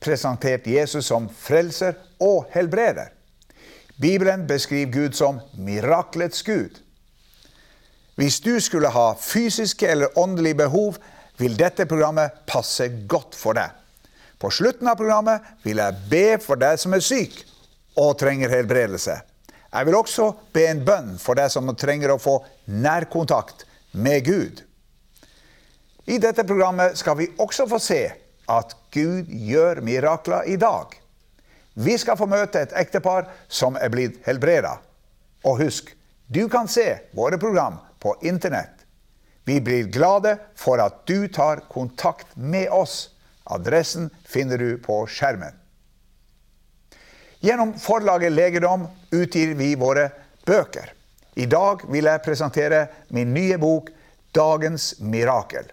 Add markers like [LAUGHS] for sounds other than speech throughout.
presentert Jesus som frelser og helbreder. Bibelen beskriver Gud som miraklets Gud. Hvis du skulle ha fysiske eller åndelige behov, vil dette programmet passe godt for deg. På slutten av programmet vil jeg be for deg som er syk og trenger helbredelse. Jeg vil også be en bønn for deg som trenger å få nærkontakt med Gud. I dette programmet skal vi også få se at Gud gjør mirakler i dag. Vi skal få møte et ektepar som er blitt helbreda. Og husk, du kan se våre program på Internett. Vi blir glade for at du tar kontakt med oss. Adressen finner du på skjermen. Gjennom forlaget Legedom utgir vi våre bøker. I dag vil jeg presentere min nye bok 'Dagens mirakel'.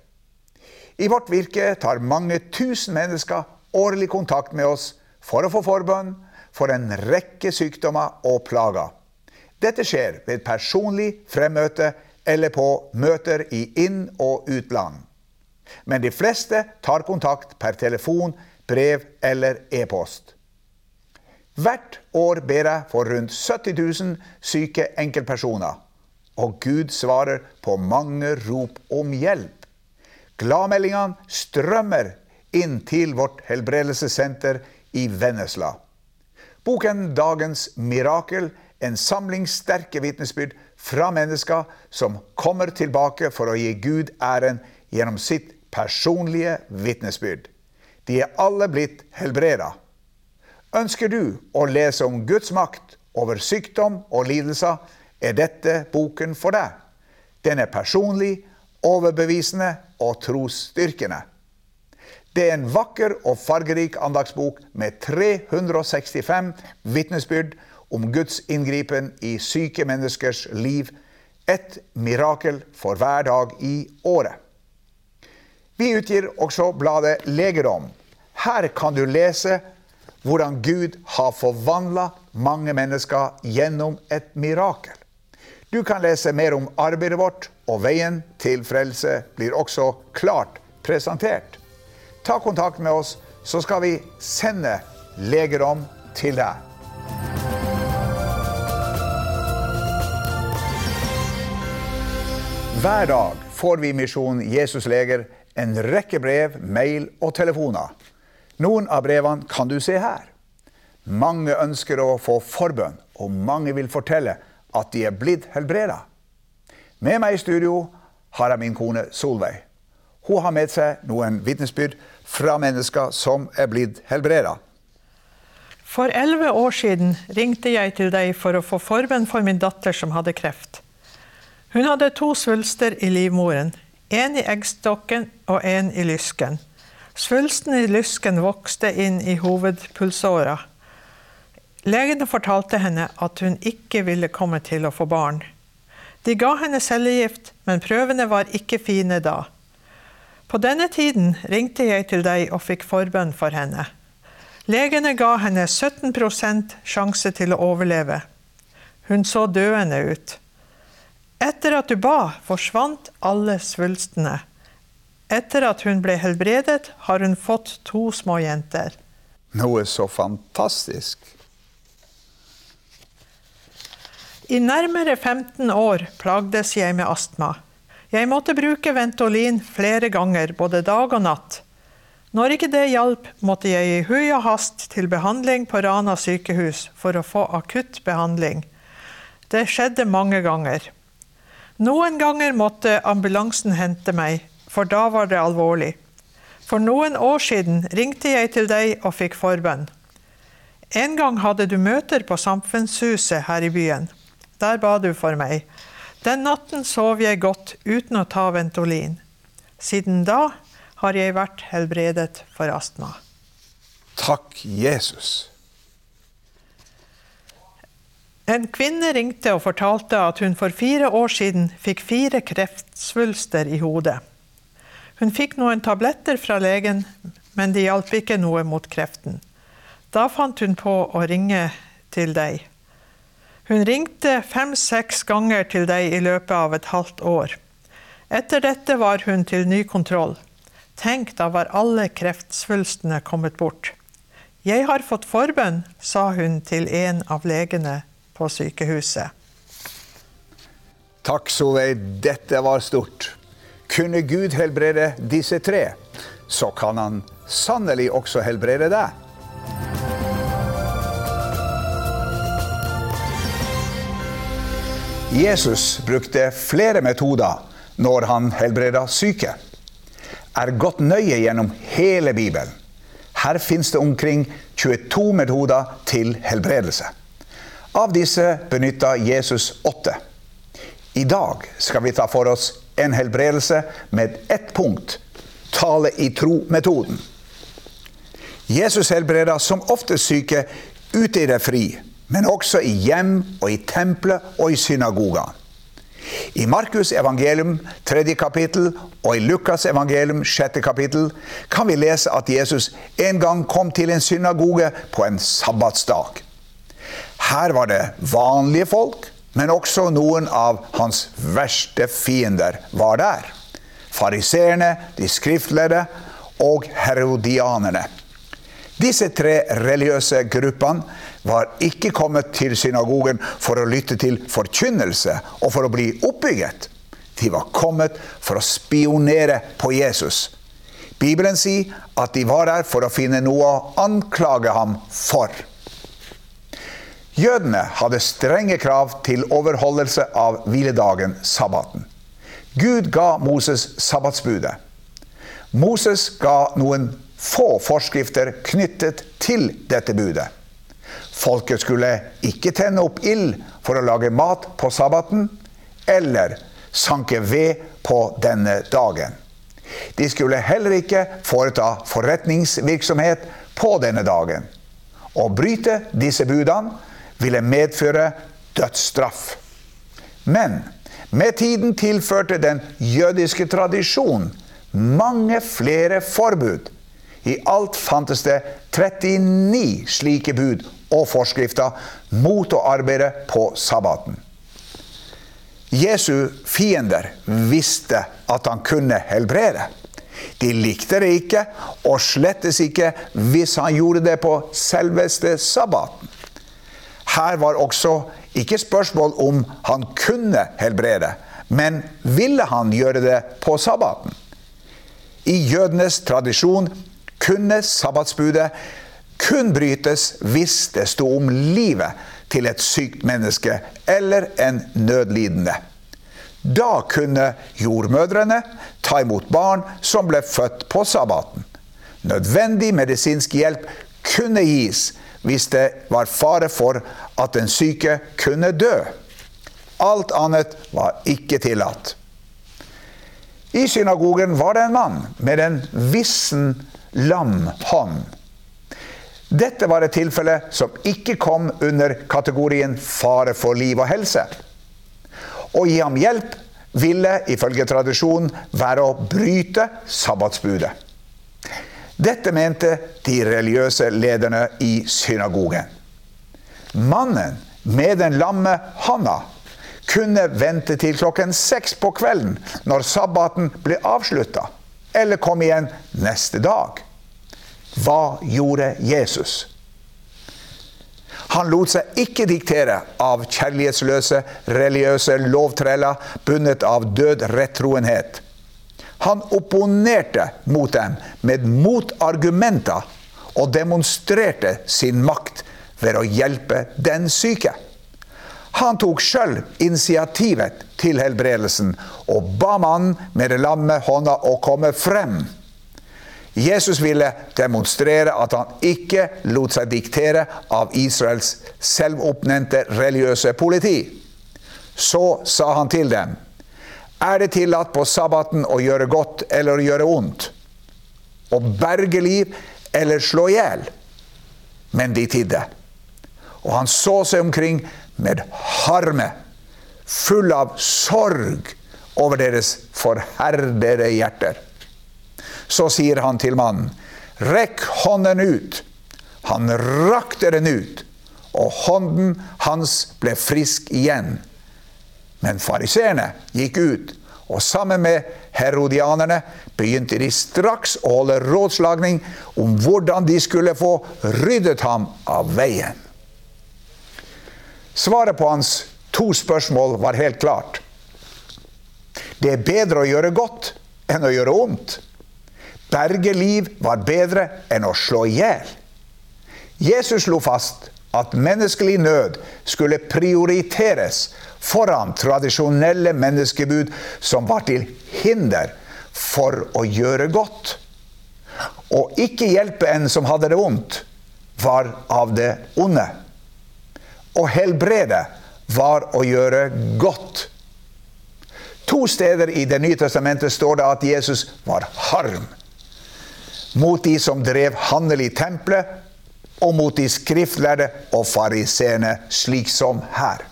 I vårt virke tar mange tusen mennesker årlig kontakt med oss for å få forbønn for en rekke sykdommer og plager. Dette skjer ved personlig fremmøte eller på møter i inn- og utland. Men de fleste tar kontakt per telefon, brev eller e-post. Hvert år ber jeg for rundt 70 000 syke enkeltpersoner. Og Gud svarer på mange rop om hjelp. Gladmeldingene strømmer inn til vårt helbredelsessenter i Vennesla. Boken 'Dagens mirakel' en samling sterke vitnesbyrd fra mennesker som kommer tilbake for å gi Gud æren gjennom sitt personlige vitnesbyrd. De er alle blitt helbreda. Ønsker du å lese om Guds makt over sykdom og lidelser, er dette boken for deg. Den er personlig, overbevisende og trosstyrkende. Det er en vakker og fargerik andagsbok med 365 vitnesbyrd om Guds inngripen i syke menneskers liv. Et mirakel for hver dag i året. Vi utgir også bladet Legedom. Her kan du lese hvordan Gud har forvandla mange mennesker gjennom et mirakel. Du kan lese mer om arbeidet vårt, og veien til frelse blir også klart presentert. Ta kontakt med oss, så skal vi sende legedom til deg. Hver dag får vi i Misjon Jesus Leger en rekke brev, mail og telefoner. Noen av brevene kan du se her. Mange ønsker å få forbønn, og mange vil fortelle at de er blitt helbreda. Med meg i studio har jeg min kone Solveig. Hun har med seg noen vitnesbyrd fra mennesker som er blitt helbreda. For elleve år siden ringte jeg til deg for å få forbønn for min datter som hadde kreft. Hun hadde to svulster i livmoren, en i eggstokken og en i lysken. Svulsten i lysken vokste inn i hovedpulsåra. Legene fortalte henne at hun ikke ville komme til å få barn. De ga henne cellegift, men prøvene var ikke fine da. På denne tiden ringte jeg til deg og fikk forbønn for henne. Legene ga henne 17% sjanse til å overleve. Hun så døende ut. Etter at du ba, forsvant alle svulstene. Etter at hun ble helbredet, har hun fått to små jenter. Noe så fantastisk. I nærmere 15 år plagdes jeg med astma. Jeg måtte bruke Ventolin flere ganger, både dag og natt. Når ikke det hjalp, måtte jeg i hui og hast til behandling på Rana sykehus for å få akutt behandling. Det skjedde mange ganger. Noen ganger måtte ambulansen hente meg, for da var det alvorlig. For noen år siden ringte jeg til deg og fikk forbønn. En gang hadde du møter på Samfunnshuset her i byen. Der ba du for meg. Den natten sov jeg godt uten å ta Ventolin. Siden da har jeg vært helbredet for astma. Takk, Jesus. En kvinne ringte og fortalte at hun for fire år siden fikk fire kreftsvulster i hodet. Hun fikk noen tabletter fra legen, men de hjalp ikke noe mot kreften. Da fant hun på å ringe til deg. Hun ringte fem-seks ganger til deg i løpet av et halvt år. Etter dette var hun til ny kontroll. Tenk, da var alle kreftsvulstene kommet bort. Jeg har fått forbønn, sa hun til en av legene på sykehuset. Takk, Solveig. Dette var stort. Kunne Gud helbrede disse tre, så kan han sannelig også helbrede deg. Jesus brukte flere metoder når han helbreda syke. Er gått nøye gjennom hele Bibelen. Her fins det omkring 22 metoder til helbredelse. Av disse benytta Jesus åtte. I dag skal vi ta for oss en helbredelse med ett punkt tale i tro-metoden. Jesus helbreda som ofte syke ute i det fri, men også i hjem og i tempelet og i synagoga. I Markus evangelium tredje kapittel og i Lukas evangelium sjette kapittel kan vi lese at Jesus en gang kom til en synagoge på en sabbatsdag. Her var det vanlige folk, men også noen av hans verste fiender var der. Fariseerne, de skriftlærde og herodianerne. Disse tre religiøse gruppene var ikke kommet til synagogen for å lytte til forkynnelse og for å bli oppbygget. De var kommet for å spionere på Jesus. Bibelen sier at de var der for å finne noe å anklage ham for. Jødene hadde strenge krav til overholdelse av hviledagen, sabbaten. Gud ga Moses sabbatsbudet. Moses ga noen få forskrifter knyttet til dette budet. Folket skulle ikke tenne opp ild for å lage mat på sabbaten, eller sanke ved på denne dagen. De skulle heller ikke foreta forretningsvirksomhet på denne dagen. Å bryte disse budene ville medføre dødsstraff. Men med tiden tilførte den jødiske tradisjonen mange flere forbud. I alt fantes det 39 slike bud og forskrifter mot å arbeide på sabbaten. Jesu fiender visste at han kunne helbrede. De likte det ikke, og slettes ikke hvis han gjorde det på selveste sabbaten. Her var også ikke spørsmål om han kunne helbrede, men ville han gjøre det på sabbaten? I jødenes tradisjon kunne sabbatsbudet kun brytes hvis det sto om livet til et sykt menneske eller en nødlidende. Da kunne jordmødrene ta imot barn som ble født på sabbaten. Nødvendig medisinsk hjelp kunne gis hvis det var fare for at den syke kunne dø. Alt annet var ikke tillatt. I synagogen var det en mann med en vissen, lam hånd. Dette var et tilfelle som ikke kom under kategorien fare for liv og helse. Å gi ham hjelp ville ifølge tradisjonen være å bryte sabbatsbudet. Dette mente de religiøse lederne i synagogen. Mannen med den lamme handa kunne vente til klokken seks på kvelden når sabbaten ble avslutta, eller kom igjen neste dag. Hva gjorde Jesus? Han lot seg ikke diktere av kjærlighetsløse, religiøse lovtreller bundet av død rettroenhet. Han opponerte mot dem med motargumenter og demonstrerte sin makt ved å hjelpe den syke. Han tok sjøl initiativet til helbredelsen og ba mannen med det lamme hånda å komme frem. Jesus ville demonstrere at han ikke lot seg diktere av Israels selvoppnevnte religiøse politi. Så sa han til dem er det tillatt på sabbaten å gjøre godt eller å gjøre ondt? Å berge liv eller slå i hjel? men de tidde. Og han så seg omkring med harme, full av sorg over deres forherdede hjerter. Så sier han til mannen, rekk hånden ut. Han rakte den ut, og hånden hans ble frisk igjen. Men fariseerne gikk ut, og sammen med herodianerne begynte de straks å holde rådslagning om hvordan de skulle få ryddet ham av veien. Svaret på hans to spørsmål var helt klart. Det er bedre å gjøre godt enn å gjøre ondt. Berge liv var bedre enn å slå i hjel. Jesus slo fast at menneskelig nød skulle prioriteres foran tradisjonelle menneskebud som var til hinder for å gjøre godt. Å ikke hjelpe en som hadde det vondt, var av det onde. Å helbrede var å gjøre godt. To steder i Det nye testamentet står det at Jesus var harm mot de som drev handel i tempelet, og mot de skriftlærde og fariseerne, slik som her.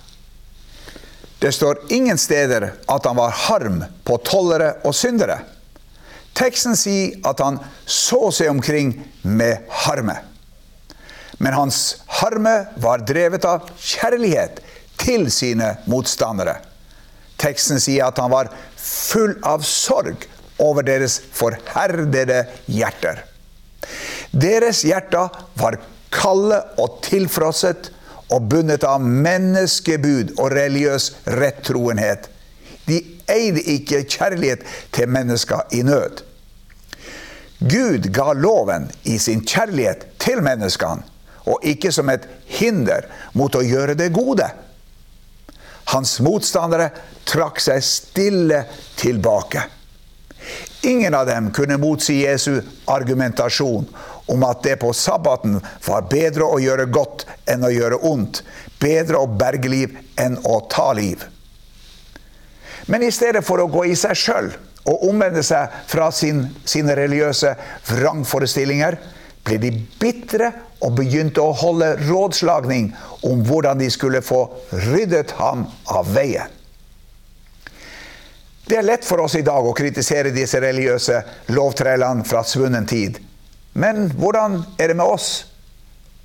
Det står ingen steder at han var harm på tollere og syndere. Teksten sier at han så seg omkring med harme. Men hans harme var drevet av kjærlighet til sine motstandere. Teksten sier at han var full av sorg over deres forherdede hjerter. Deres hjerter var kalde og tilfrosset og bundet av menneskebud og religiøs rettroenhet. De eide ikke kjærlighet til mennesker i nød. Gud ga loven i sin kjærlighet til menneskene, og ikke som et hinder mot å gjøre det gode. Hans motstandere trakk seg stille tilbake. Ingen av dem kunne motsi Jesu argumentasjon om at det på sabbaten var bedre å gjøre godt enn å gjøre ondt, bedre å berge liv enn å ta liv. Men i stedet for å gå i seg sjøl og omvende seg fra sin, sine religiøse vrangforestillinger, ble de bitre og begynte å holde rådslagning om hvordan de skulle få ryddet ham av veien. Det er lett for oss i dag å kritisere disse religiøse lovtrellene fra svunnen tid. Men hvordan er det med oss?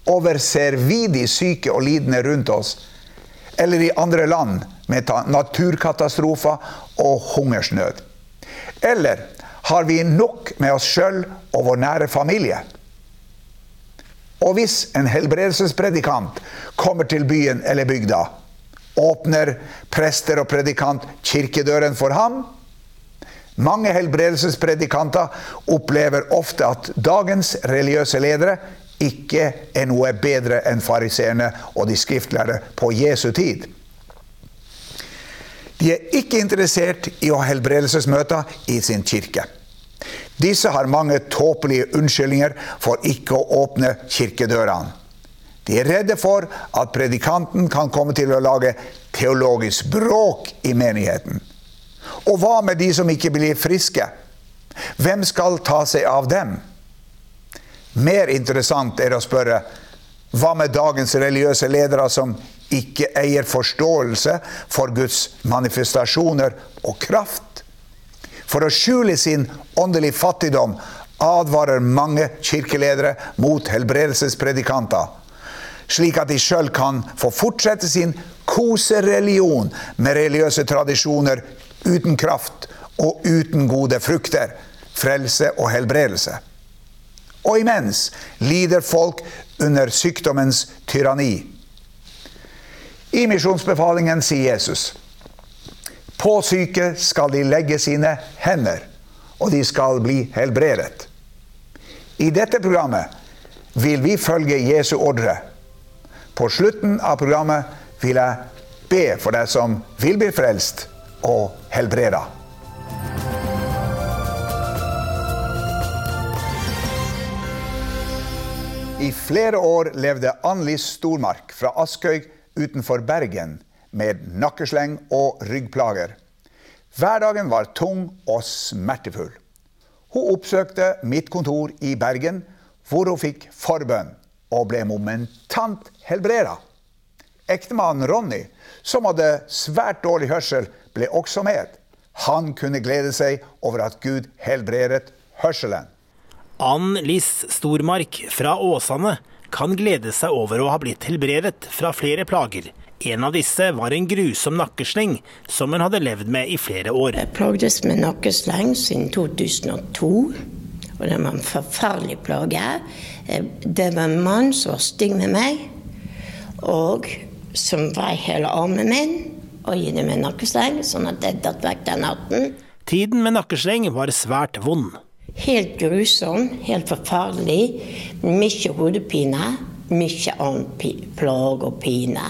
Overser vi de syke og lidende rundt oss? Eller i andre land med naturkatastrofer og hungersnød? Eller har vi nok med oss sjøl og vår nære familie? Og hvis en helbredelsespredikant kommer til byen eller bygda, åpner prester og predikant kirkedøren for ham. Mange helbredelsespredikanter opplever ofte at dagens religiøse ledere ikke er noe bedre enn fariseerne og de skriftlærde på Jesu tid. De er ikke interessert i å ha helbredelsesmøter i sin kirke. Disse har mange tåpelige unnskyldninger for ikke å åpne kirkedørene. De er redde for at predikanten kan komme til å lage teologisk bråk i menigheten. Og hva med de som ikke blir friske? Hvem skal ta seg av dem? Mer interessant er å spørre hva med dagens religiøse ledere som ikke eier forståelse for Guds manifestasjoner og kraft? For å skjule sin åndelige fattigdom advarer mange kirkeledere mot helbredelsespredikanter slik at de sjøl kan få fortsette sin kosereligion med religiøse tradisjoner uten kraft og uten gode frukter, frelse og helbredelse. Og imens lider folk under sykdommens tyranni. I misjonsbefalingen sier Jesus på syke skal de legge sine hender, og de skal bli helbredet. I dette programmet vil vi følge Jesu ordre på slutten av programmet vil jeg be for deg som vil bli frelst og helbreda. I flere år levde Anneli Stormark fra Askøy utenfor Bergen med nakkesleng og ryggplager. Hverdagen var tung og smertefull. Hun oppsøkte mitt kontor i Bergen, hvor hun fikk forbønn og ble momentant helbreda. Ektemannen Ronny, som hadde svært dårlig hørsel, ble også med. Han kunne glede seg over at Gud helbredet hørselen. Ann Liss Stormark fra Åsane kan glede seg over å ha blitt helbredet fra flere plager. En av disse var en grusom nakkesleng som hun hadde levd med i flere år. Jeg plagdes med nakkesleng siden 2002, og det var en forferdelig plage. Eh, det var en mann som var stygg med meg, og som vrei hele armen min og gitt meg nakkesleng, sånn at jeg datt vekk den natten. Tiden med nakkesleng var svært vond. Helt grusom, helt forferdelig. Mye hodepine, mye annen plage og pine.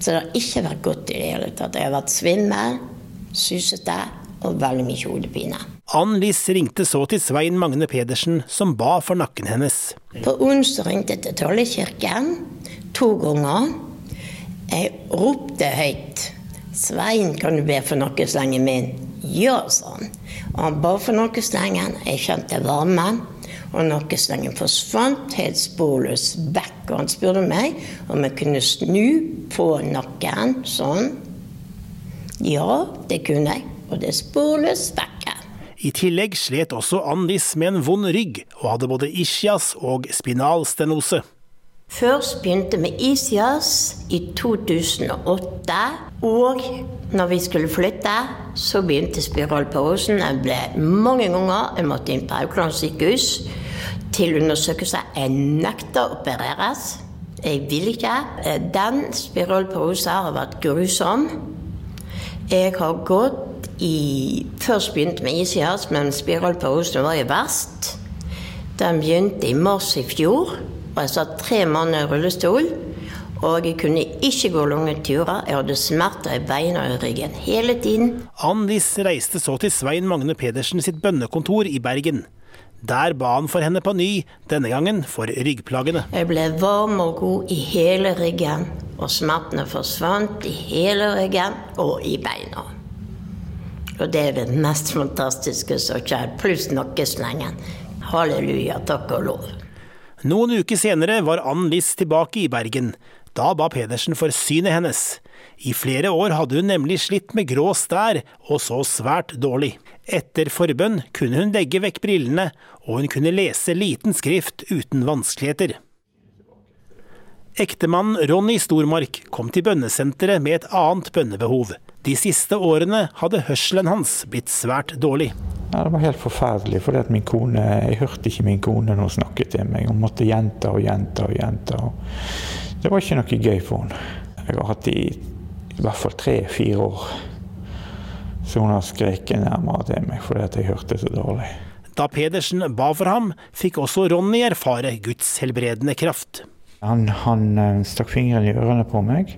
Så det har ikke vært godt i det hele tatt. Jeg har vært svimmel, susete og veldig mye hodepine. Ann Liss ringte så til Svein Magne Pedersen, som ba for nakken hennes. På onsdag ringte jeg til Tollekirken to ganger. Jeg ropte høyt. 'Svein, kan du be for nakkeslengen min?' Ja, sa han. Og han ba for nakkeslengen. Jeg kjente varmen. Og nakkeslengen forsvant helt sporløst vekk. Og han spurte meg om jeg kunne snu på nakken sånn. Ja, det kunne jeg. Og det er sporløst vekk. I tillegg slet også Ann Liss med en vond rygg, og hadde både ischias og spinalstenose. Først begynte med ICIAS i 2008. Og når vi skulle flytte, så begynte spiralpausen. Jeg ble mange ganger Jeg måtte inn på Haukeland sykehus til undersøkelse. Jeg nekta å opereres. Jeg vil ikke. Den spiralpausen har vært grusom. Jeg har gått i Først begynte med ICIAS, men spiralpausen var jo verst. Den begynte i mars i fjor. Og Jeg satt tre måneder i rullestol. Og jeg kunne ikke gå lange turer. Jeg hadde smerter i beina og ryggen hele tiden. Ann-Lis reiste så til Svein Magne Pedersen sitt bønnekontor i Bergen. Der ba han for henne på ny, denne gangen for ryggplagene. Jeg ble varm og god i hele ryggen, og smertene forsvant i hele ryggen og i beina. Og det er det mest fantastiske som har skjedd, pluss nakkeslengen. Halleluja, takk og lov. Noen uker senere var Ann Liss tilbake i Bergen. Da ba Pedersen for synet hennes. I flere år hadde hun nemlig slitt med grå stær og så svært dårlig. Etter forbønn kunne hun legge vekk brillene, og hun kunne lese liten skrift uten vanskeligheter. Ektemannen Ronny Stormark kom til bønnesenteret med et annet bønnebehov. De siste årene hadde hørselen hans blitt svært dårlig. Ja, det var helt forferdelig, for min kone, jeg hørte ikke min kone når hun snakket til meg. Hun måtte gjenta og gjenta og gjenta. Det var ikke noe gøy for henne. Jeg har hatt det i, i hvert fall tre-fire år. Så hun har skreket nærmere til meg fordi at jeg hørte så dårlig. Da Pedersen ba for ham, fikk også Ronny erfare Guds helbredende kraft. Han, han stakk fingeren i ørene på meg.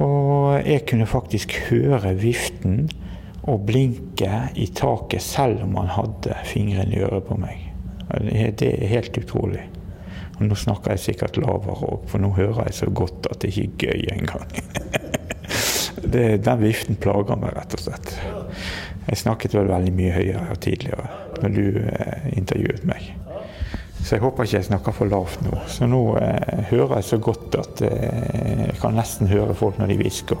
Og jeg kunne faktisk høre viften og blinke i taket selv om han hadde fingrene i øret på meg. Det er helt utrolig. Og nå snakker jeg sikkert lavere òg, for nå hører jeg så godt at det ikke er gøy engang. [LAUGHS] den viften plager meg, rett og slett. Jeg snakket vel veldig mye høyere tidligere når du eh, intervjuet meg. Så jeg håper ikke jeg snakker for lavt nå. Så nå eh, hører jeg så godt at eh, jeg kan nesten høre folk når de hvisker.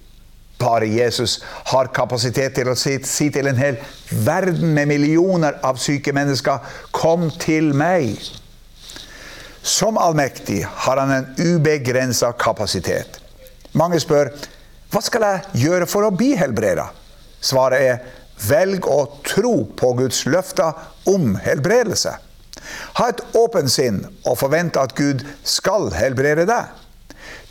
Bare Jesus har kapasitet til å si, si til en hel verden med millioner av syke mennesker 'Kom til meg'. Som allmektig har han en ubegrensa kapasitet. Mange spør hva skal jeg gjøre for å bli helbreda? Svaret er velg å tro på Guds løfter om helbredelse. Ha et åpent sinn og forvente at Gud skal helbrede deg.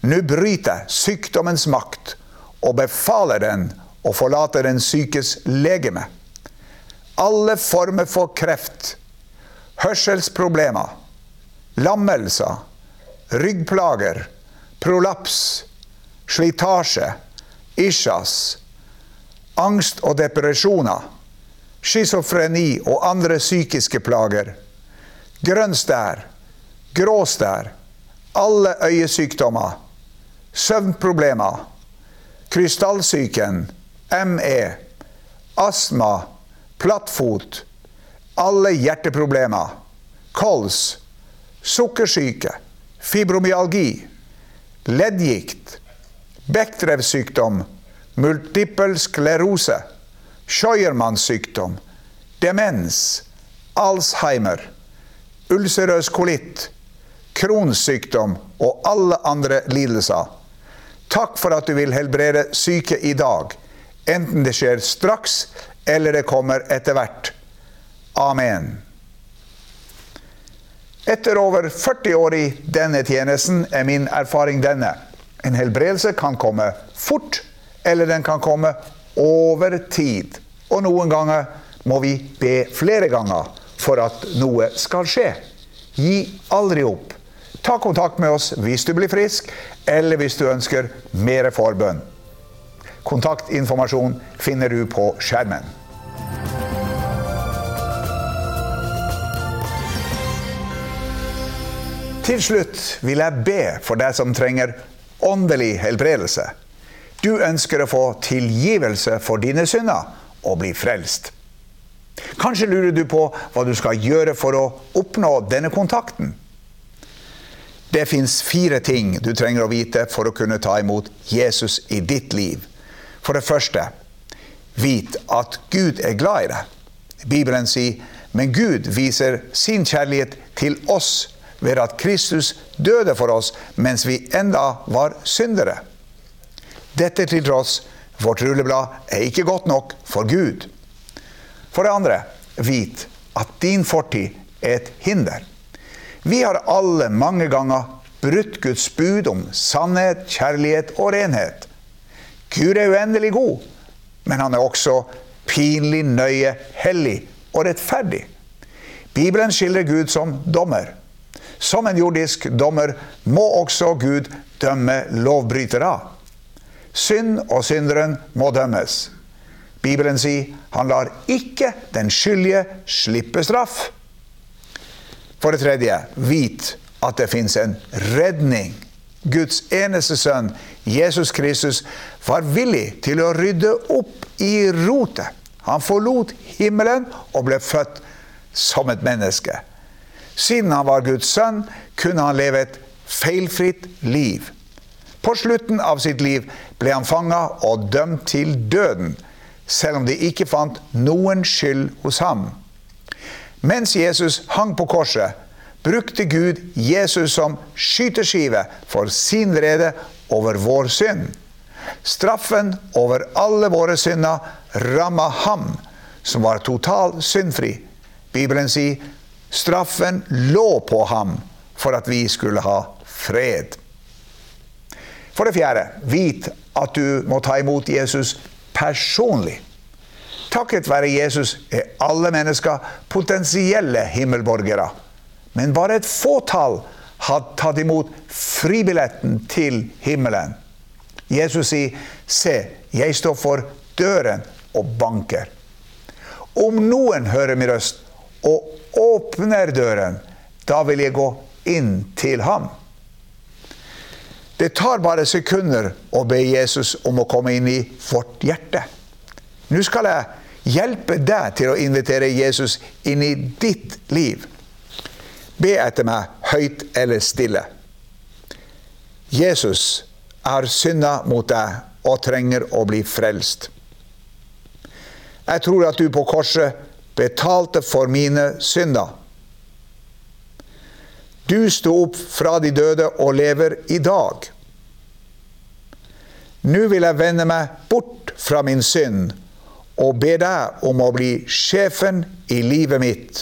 Nå bryter sykdommens makt og befaler den å forlate den sykes legeme. Alle former for kreft, hørselsproblemer, lammelser, ryggplager, prolaps, slitasje, isjas, angst og depresjoner, schizofreni og andre psykiske plager, grønn stær, grå stær, alle øyesykdommer, søvnproblemer, krystallsyken, ME, astma, plattfot, alle hjerteproblemer, kols, sukkersyke, fibromyalgi, leddgikt, Bechdrevs-sykdom, multippel sklerose, Scheuermanns sykdom, demens, Alzheimer, ulcerøs kolitt, Crohns sykdom og alle andre lidelser. Takk for at du vil helbrede syke i dag, enten det skjer straks eller det kommer etter hvert. Amen. Etter over 40 år i denne tjenesten er min erfaring denne. En helbredelse kan komme fort, eller den kan komme over tid. Og noen ganger må vi be flere ganger for at noe skal skje. Gi aldri opp. Ta kontakt med oss hvis du blir frisk, eller hvis du ønsker mer forbønn. Kontaktinformasjon finner du på skjermen. Til slutt vil jeg be for deg som trenger åndelig helbredelse. Du ønsker å få tilgivelse for dine synder og bli frelst. Kanskje lurer du på hva du skal gjøre for å oppnå denne kontakten. Det fins fire ting du trenger å vite for å kunne ta imot Jesus i ditt liv. For det første, vit at Gud er glad i deg. Bibelen sier, men Gud viser sin kjærlighet til oss ved at Kristus døde for oss mens vi enda var syndere. Dette til tross, vårt rulleblad er ikke godt nok for Gud. For det andre, vit at din fortid er et hinder. Vi har alle mange ganger brutt Guds bud om sannhet, kjærlighet og renhet. Gud er uendelig god, men han er også pinlig nøye, hellig og rettferdig. Bibelen skildrer Gud som dommer. Som en jordisk dommer må også Gud dømme lovbrytere. Synd og synderen må dømmes. Bibelen sier han lar ikke den skyldige slippe straff. For det tredje, vit at det fins en redning. Guds eneste sønn, Jesus Kristus, var villig til å rydde opp i rotet. Han forlot himmelen og ble født som et menneske. Siden han var Guds sønn, kunne han leve et feilfritt liv. På slutten av sitt liv ble han fanga og dømt til døden, selv om de ikke fant noen skyld hos ham. Mens Jesus hang på korset, brukte Gud Jesus som skyteskive for sin vrede over vår synd. Straffen over alle våre synder ramma ham, som var totalt syndfri. Bibelen sier Straffen lå på ham for at vi skulle ha fred. For det fjerde, vit at du må ta imot Jesus personlig. Takket være Jesus er alle mennesker potensielle himmelborgere. Men bare et fåtall har tatt imot fribilletten til himmelen. Jesus sier, 'Se, jeg står for døren og banker'. Om noen hører min røst og åpner døren, da vil jeg gå inn til ham. Det tar bare sekunder å be Jesus om å komme inn i vårt hjerte. Nå skal jeg hjelpe deg til å invitere Jesus inn i ditt liv. Be etter meg høyt eller stille. Jesus har synda mot deg og trenger å bli frelst. Jeg tror at du på korset betalte for mine synder. Du sto opp fra de døde og lever i dag. Nå vil jeg vende meg bort fra min synd og be deg om å bli sjefen i livet mitt.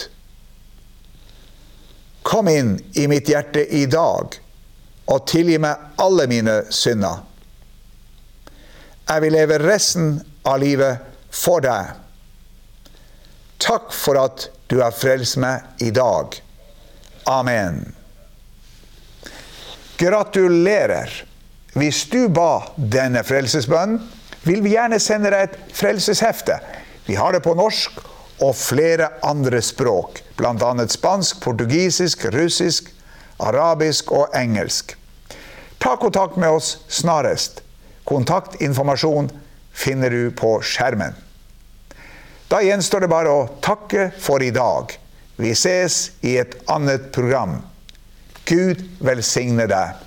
Kom inn i mitt hjerte i dag og tilgi meg alle mine synder. Jeg vil leve resten av livet for deg. Takk for at du har frelst meg i dag. Amen. Gratulerer. Hvis du ba denne frelsesbønnen, vil vi gjerne sende deg et frelseshefte. Vi har det på norsk og flere andre språk, bl.a. spansk, portugisisk, russisk, arabisk og engelsk. Ta kontakt med oss snarest. Kontaktinformasjon finner du på skjermen. Da gjenstår det bare å takke for i dag. Vi ses i et annet program. Gud velsigne deg.